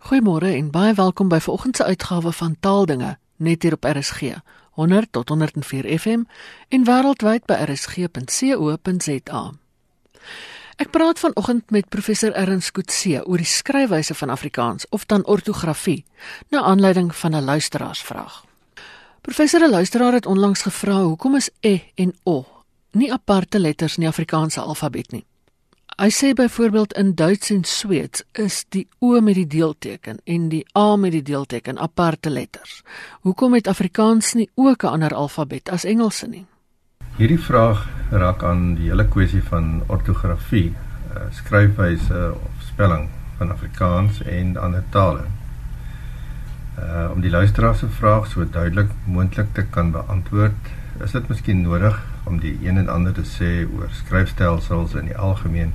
Goeiemôre en baie welkom by vanoggend se uitgawe van Taaldinge net hier op RSG 100 tot 104 FM en wêreldwyd by rsg.co.za. Ek praat vanoggend met professor Erns Kutse oor die skryfwyse van Afrikaans of dan ortografie na aanleiding van 'n luisteraarsvraag. Professor 'n luisteraar het onlangs gevra hoekom is e en o nie aparte letters in die Afrikaanse alfabet nie. Hy sê byvoorbeeld in Duits en Sweeds is die O met die deelteken en die A met die deelteken aparte letters. Hoekom het Afrikaans nie ook 'n ander alfabet as Engels nie? Hierdie vraag raak aan die hele kwessie van ortografie, eh, skryfwyse of spelling van Afrikaans en ander tale. Uh om die luisteraar se vraag so duidelik moontlik te kan beantwoord, is dit miskien nodig om die een en ander te sê oor skryfstelsels in die algemeen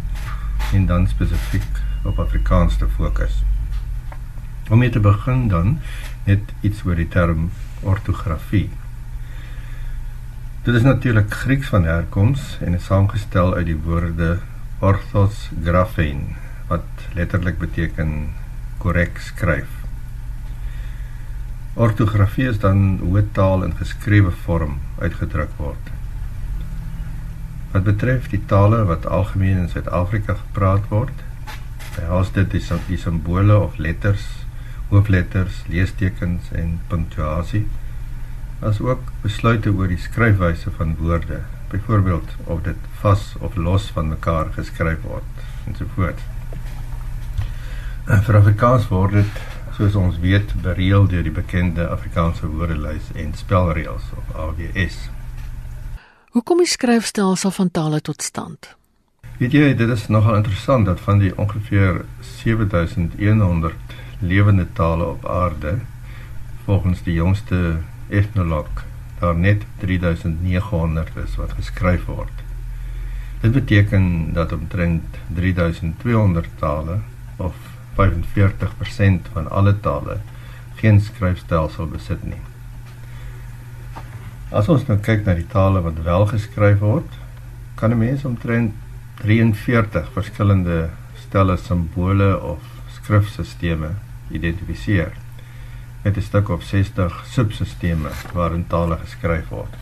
en dan spesifiek op Afrikaans te fokus. Om mee te begin dan net iets oor die term ortografie. Dit is natuurlik Grieks van herkoms en is saamgestel uit die woorde orthos graphein wat letterlik beteken korrek skryf. Ortografie is dan hoe taal in geskrewe vorm uitgedruk word. Wat betref die tale wat algemeen in Suid-Afrika gepraat word, behels dit die, die simbole of letters, hoofletters, leestekens en punctuasie, as ook besluite oor die skryfwyse van woorde, byvoorbeeld of dit vas of los van mekaar geskryf word ensovoorts. Vir Afrikaans word dit soos ons weet bereël deur die bekende Afrikaanse woordelys en spelreëls of AWS. Hoe kom die skryfstelsel van tale tot stand? Weet jy, dit is nogal interessant dat van die ongeveer 7100 lewende tale op aarde, volgens die jongste ethnoloog, daar net 3900 is wat geskryf word. Dit beteken dat omtrent 3200 tale of 45% van alle tale geen skryfstelsel besit nie. As ons nou kyk na die tale wat wel geskryf word, kan 'n mens omtrent 43 verskillende stelle simbole of skrifstelsels identifiseer met 'n stuk of 60 substelsels waarin tale geskryf word.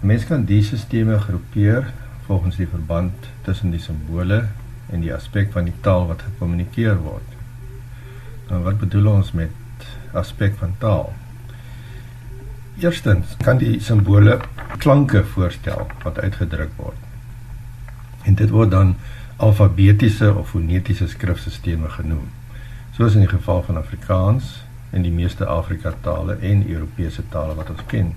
Mens kan die stelsels groepeer volgens die verband tussen die simbole en die aspek van die taal wat gekommunikeer word. Nou wat bedoel ons met aspek van taal? Eerstens kan die simbole klanke voorstel wat uitgedruk word. En dit word dan alfabetiese of fonetiese skrifstelsels genoem. Soos in die geval van Afrikaans en die meeste Afrika tale en Europese tale wat ons ken.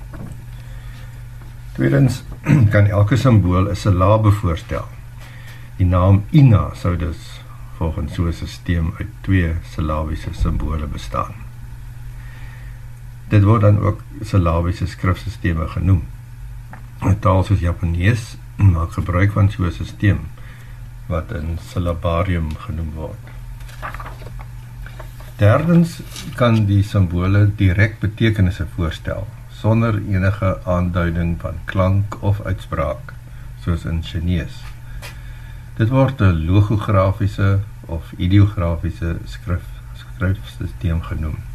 Tweedens kan elke simbool 'n silabe voorstel. Die naam Ina sou dus volgens so 'n stelsel uit twee silabiese simbole bestaan. Dit word dan ook silabiese skrifstelsels genoem. 'n Taal soos Japanees maak gebruik van so 'n stelsel wat 'n silabarium genoem word. Derdens kan die simbole direk betekenisse voorstel sonder enige aanduiding van klank of uitspraak soos in Chinese. Dit word 'n logografiese of ideografiese skrif skryfstelsel genoem.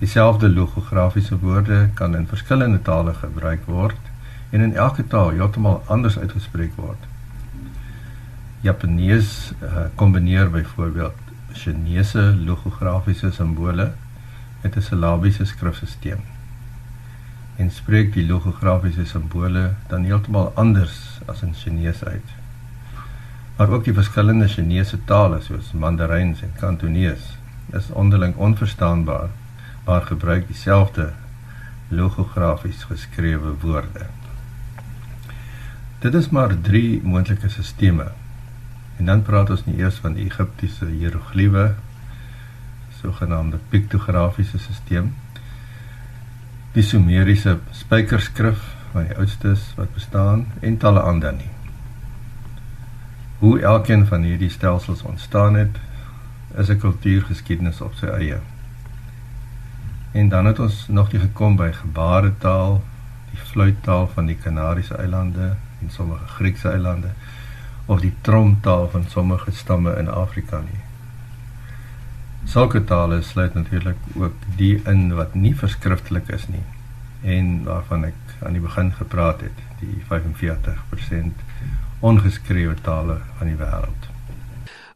Dieselfde logografiese woorde kan in verskillende tale gebruik word en in elke taal heeltemal anders uitgespreek word. Japanees uh, kombineer byvoorbeeld Chinese logografiese simbole met 'n silabiese skrifstelsel en spreek die logografiese simbole dan heeltemal anders as in Chinese uit. Maar ook die verskillende Chinese tale soos Mandarijn en Kantonees is onderling onverstaanbaar maar gebruik dieselfde logografies geskrewe woorde. Dit is maar drie moontlike sisteme. En dan praat ons nie eers van die Egiptiese hieroglife, sogenaamde piktografiese stelsel, die Sumeriese spykerskrif wat die oudstes wat bestaan en talle ander nie. Hoe elkeen van hierdie stelsels ontstaan het, is 'n kultuurgeskiedenis op sy eie. En dan het ons nog nie gekom by gebaretaal, die fluittaal van die Kanariese eilande en sommige Griekse eilande of die tromtaal van sommige stamme in Afrika nie. Sulke tale sluit natuurlik ook die in wat nie verskriftelik is nie en waarvan ek aan die begin gepraat het, die 45% ongeskrewe tale van die wêreld.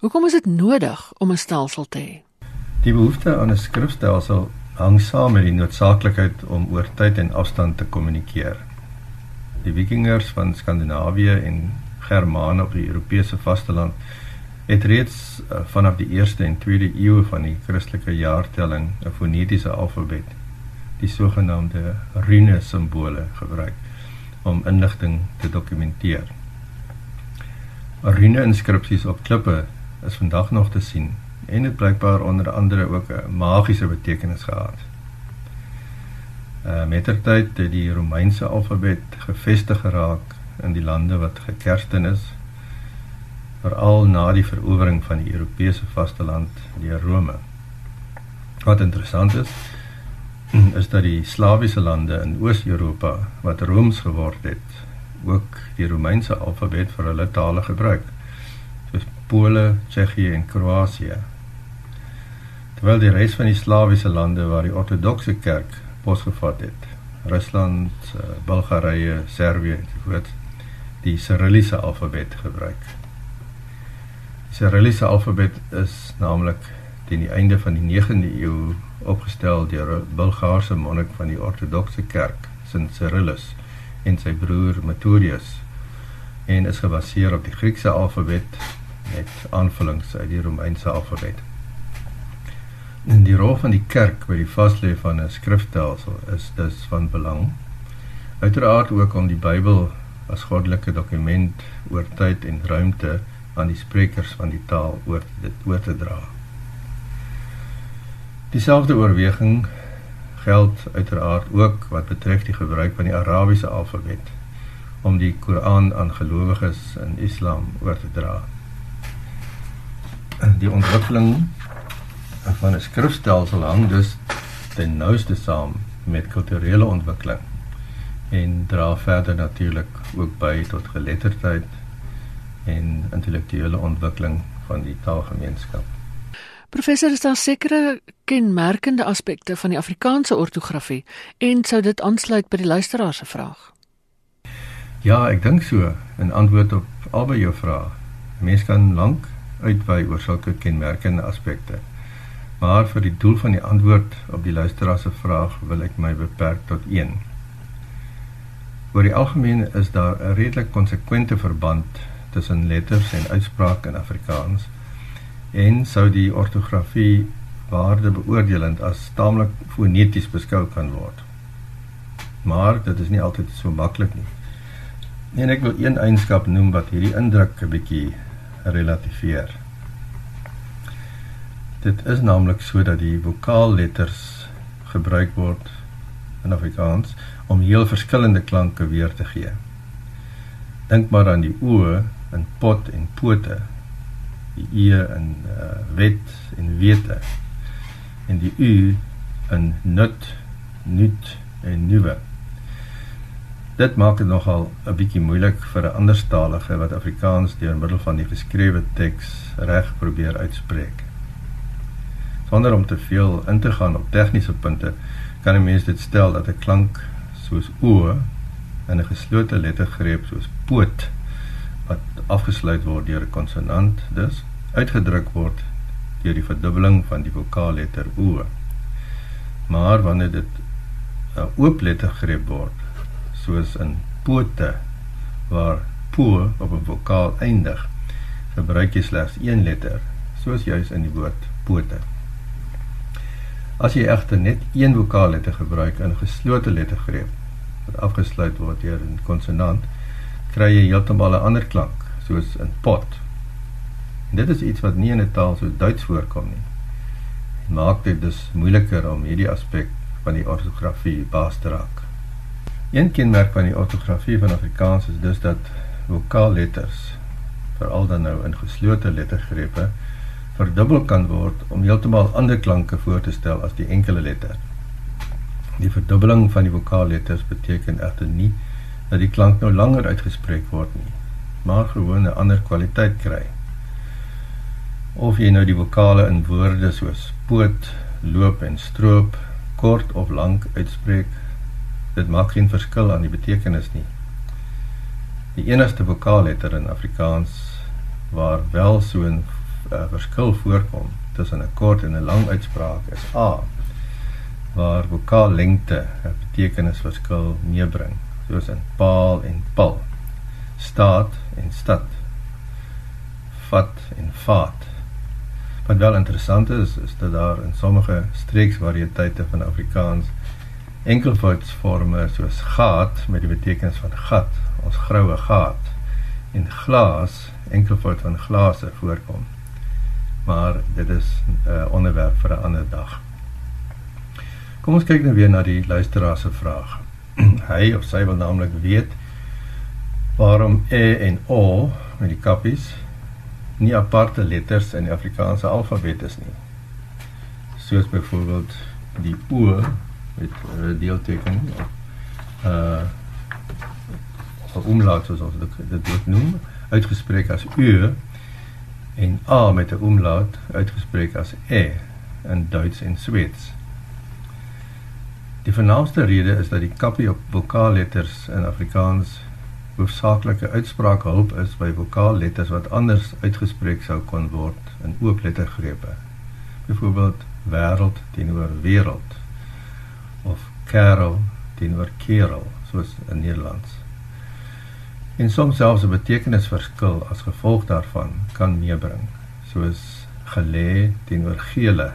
Hoekom is dit nodig om 'n stelsel te hê? Die behoefte aan 'n skrifstelsel hang saam met die noodsaaklikheid om oor tyd en afstand te kommunikeer. Die Vikingers van Skandinawië en Germane op die Europese vasteland het reeds uh, vanaf die 1ste en 2de eeue van die Christelike jaartelling 'n fonetiese alfabet, die sogenaamde rune simbole gebruik om inligting te dokumenteer. Rune inskripsies op klippe is vandag nog te sien en dit blykbaar onder andere ook 'n magiese betekenis gehad. Uh, mettertyd het die Romeinse alfabet gevestig geraak in die lande wat gekersten is veral na die verowering van die Europese vasteland deur Rome. Wat interessant is, is dat die Slawiese lande in Oos-Europa wat Rooms geword het, ook die Romeinse alfabet vir hulle tale gebruik, soos Pole, Tsjechië en Kroasie. Terwyl die res van die Slawiese lande waar die Ortodokse Kerk posgevat het, Rusland, eh, Bulgarië, Servië ensovoorts, die Cyrilliese alfabet gebruik. Cyrilliese alfabet is naamlik teen die einde van die 9de eeu opgestel deur 'n Bulgaarse monnik van die Ortodokse Kerk, Sint Cyrillus, en sy broer Methodius en is gebaseer op die Griekse alfabet met aanvullings uit die Romeinse alfabet. En die rol van die kerk by die vaslê van 'n skrifstelsel is dus van belang. Uiteraard ook om die Bybel as goddelike dokument oor tyd en ruimte aan die sprekers van die taal oor dit oor te dra. Dieselfde oorweging geld uiteraard ook wat betref die gebruik van die Arabiese alfabet om die Koran aan gelowiges in Islam oor te dra. Die ontwikkeling van 'n skrifstelsel hang dus ten nouste saam met kulturele ontwikkeling en dra verder natuurlik ook by tot geletterdheid en intellektuele ontwikkeling van die taalgemeenskap. Professor, is daar sekere kenmerkende aspekte van die Afrikaanse ortografie en sou dit aansluit by die luisteraar se vraag? Ja, ek dink so. In antwoord op albei jou vrae. Mense kan lank uitwy oor sulke kenmerkende aspekte. Maar vir die doel van die antwoord op die luisteraar se vraag wil ek my beperk tot een. Oor die algemeen is daar 'n redelik konsekwente verband tussen letters en uitspraak in Afrikaans en sou die ortografie waarde beoordelend as taamlik foneties beskou kan word. Maar dit is nie altyd so maklik nie. En ek wil een eienskap noem wat hierdie indruk 'n bietjie relativeer. Dit is naamlik so dat die vokaalletters gebruik word in Afrikaans om heel verskillende klanke weer te gee. Dink maar aan die o in pot en pote die e in uh, wet en wete en die u in nut nuut en nuwe dit maak dit nogal 'n bietjie moeilik vir 'n anderstalige wat Afrikaans deur middel van die geskrewe teks reg probeer uitspreek sonder om te veel in te gaan op tegniese punte kan 'n mens dit stel dat 'n klank soos o in 'n geslote lettergreep soos poot wat afgesluit word deur 'n konsonant dus uitgedruk word deur die verdubbeling van die vokaalletter o. Maar wanneer dit 'n oop lettergreep word soos in pote waar po op 'n vokaal eindig, gebruik jy slegs een letter soos juis in die woord pote. As jy egter net een vokaalletter gebruik in 'n geslote lettergreep wat afgesluit word deur 'n konsonant, kry jy heeltemal 'n ander klank, soos in pot. En dit is iets wat nie in 'n taal soos Duits voorkom nie. Dit maak dit dus moeiliker om hierdie aspek van die ortografie baas te raak. Een kenmerk van die ortografie van Afrikaans is dus dat vokaalletters, veral dan nou in geslote lettergrepe, verdubbel kan word om heeltemal ander klanke voor te stel as die enkele letter. Die verdubbeling van die vokaalletters beteken egter nie dat die klank nou langer uitgespreek word nie, maar gewoon 'n ander kwaliteit kry. of jy nou die vokale in woorde soos poot, loop en stroop kort of lank uitspreek, dit maak geen verskil aan die betekenis nie. Die enigste vokaalletter in Afrikaans waar wel so 'n uh, verskil voorkom tussen 'n kort en 'n lang uitspraak is A waar vokaallengte 'n betekenisverskil meebring, soos in paal en pal, staat en stad, vat en vaat. Wat wel interessant is, is dat daar in sommige streeksvariëteite van Afrikaans enkelvoudsvorme soos gaat met die betekenis van gat, ons groue gaat, en glas, enkelvoud van glase voorkom. Maar dit is 'n uh, onderwerp vir 'n ander dag. Kom ons kyk nou weer na die luisteraar se vraag. Hy of sy wil naamlik weet waarom e en o met die kappies nie aparte letters in die Afrikaanse alfabet is nie. Soos byvoorbeeld die o met 'n uh, deelteken of uh, 'n omlaag soos ons dit dit noem, uitgespreek as u en a met 'n omlaag uitgespreek as e in Duits en Sweeds. Die vernaamste rede is dat die kappie op vokaalletters in Afrikaans hoofsaaklike uitspraakhulp is by vokaalletters wat anders uitgespreek sou kon word in ooplettergrepe. Byvoorbeeld wêreld teenoor wêreld of kerel teenoor kerel soos in Nederlands. En soms selfs 'n betekenisverskil as gevolg daarvan kan meebring, soos gelê teenoor gele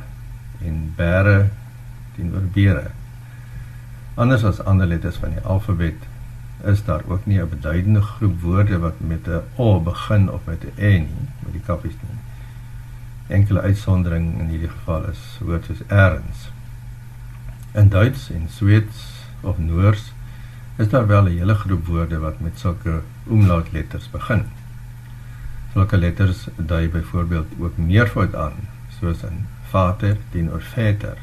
en bære teenoor bere. Anders as ander letters van die alfabet is daar ook nie 'n beduidende groep woorde wat met 'n o begin of met 'n e nie, met die kappies nie. Enkele uitsondering in hierdie geval is woorde soos erns. In Duits en Sweeds of Noors is daar wel 'n hele groep woorde wat met sulke omlautletters begin. Sulke letters dui byvoorbeeld ook meervoud aan, soos in vader teenoor vader,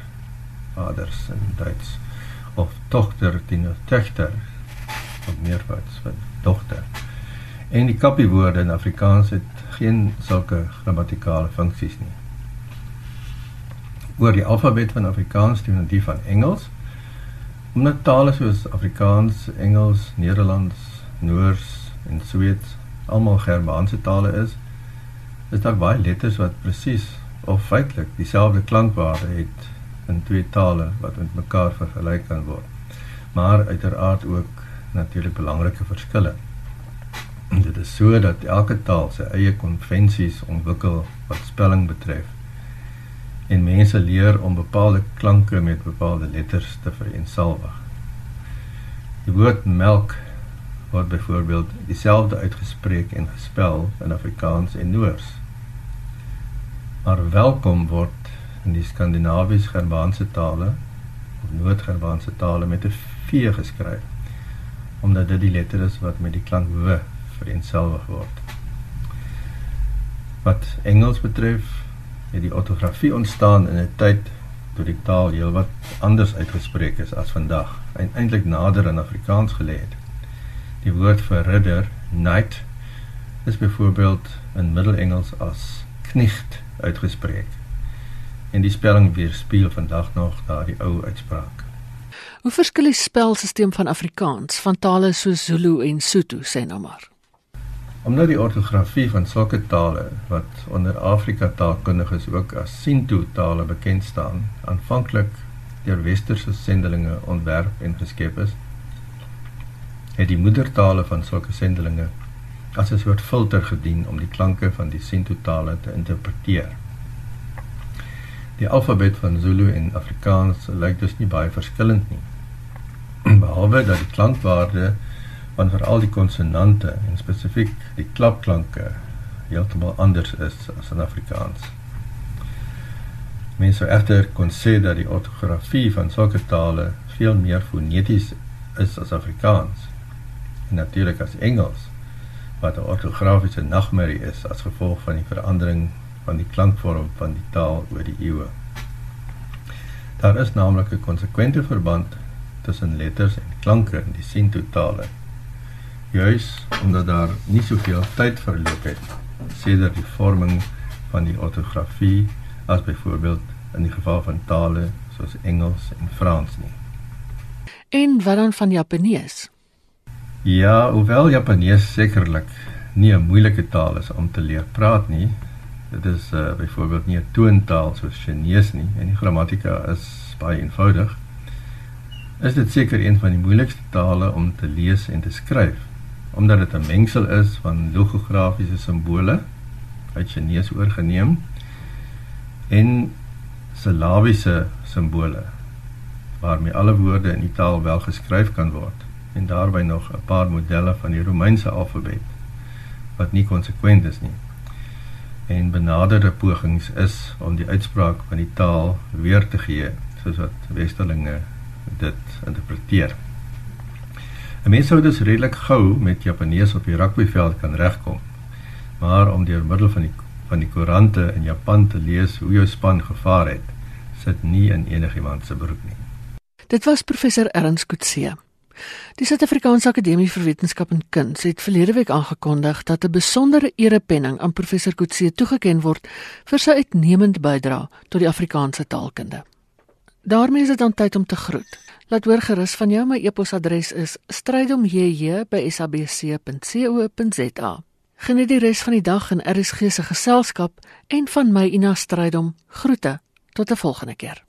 vaders in Duits of dogter teenoor tegter of meervouds van dogter. En die kappiewoorde in Afrikaans het geen sulke grammatikale funksies nie. Oor die alfabet van Afrikaans teenoor die van Engels, omdat tale soos Afrikaans, Engels, Nederlands, Noors en Sweeds almal Germaanse tale is, is daar baie letters wat presies of feitelik dieselfde klankwaarde het in twee tale wat met mekaar vergelyk kan word. Maar uiteraard ook natuurlik belangrike verskille. Dit is so dat elke taal sy eie konvensies ontwikkel wat spelling betref. En mense leer om bepaalde klanke met bepaalde letters te vereensalwig. Die woord melk word byvoorbeeld dieselfde uitgespreek en gespel in Afrikaans en Noors. Maar welkom word in die Skandinawies-Germaanse tale of Noord-Germaanse tale met 'n v geskryf omdat dit die letter is wat met die klank w vereenselwig word. Wat Engels betref, het die ortografie ontstaan in 'n tyd toe die taal heelwat anders uitgespreek is as vandag en eintlik nader aan Afrikaans gelê het. Die woord vir ridder, knight, is byvoorbeeld in Middelengels as knecht uitgespreek en die spelling weerspieël vandag nog daardie ou uitspraak. Hoe verskil die spelsisteem van Afrikaans van tale soos Zulu en Sotho sê nou maar? Omdat die ortografie van sulke tale wat onder Afrika taalkundiges ook as Sinto tale bekend staan, aanvanklik deur westerse sendelinge ontwerp en geskep is, het die moedertale van sulke sendelinge as 'n soort filter gedien om die klanke van die Sinto tale te interpreteer. Die alfabet van Zulu en Afrikaans lyk dus nie baie verskillend nie. Behalwe dat die klankwaarde van veral die konsonante en spesifiek die klapklanke heeltemal anders is as in Afrikaans. Mense sou egter kon sê dat die ortografie van sulke tale veel meer foneties is as Afrikaans. En natuurlik as Engels wat 'n ortografiese nagmerrie is as gevolg van die verandering van die klankvorm van die taal oor die eeue. Daar is naamlik 'n konsekwente verband tussen letters en klanke in die Sinto tale. Juis omdat daar nie soveel tyd verloop het sedert die vorming van die ortografie as byvoorbeeld in die geval van tale soos Engels en Frans nie. En wat dan van Japanees? Ja, hoewel Japanees sekerlik nie 'n moeilike taal is om te leer praat nie, dit is uh, byvoorbeeld nie 'n toontaal soos Chinese nie en die grammatika is baie eenvoudig. Is dit seker een van die moeilikste tale om te lees en te skryf omdat dit 'n mengsel is van logografiese simbole uit Chinese oorgeneem en silabiese simbole waarmee alle woorde in die taal wel geskryf kan word en daarbey nog 'n paar modelle van die Romeinse alfabet wat nie konsekwent is nie. En benaderde pogings is om die uitspraak van die taal weer te gee soos wat westerlinge dit interpreteer. 'n Mens sou dus redelik gou met Japanees op die rugbyveld kan regkom. Maar om deur middel van die van die koerante in Japan te lees hoe jou span gevaar het, sit nie in enigiemand se beroep nie. Dit was professor Ernst Kutse. Die Suid-Afrikaanse Akademie vir Wetenskap en Kuns het verlede week aangekondig dat 'n besondere erepenning aan professor Kutse toegekend word vir sy uitnemende bydrae tot die Afrikaanse taalkunde. Daarmee is dit dan tyd om te groet. Laat hoor gerus van jou, my e-posadres is strydomjj@sabc.co.za. Geniet die res van die dag in RSG se geselskap en van my Ina Strydom. Groete tot 'n volgende keer.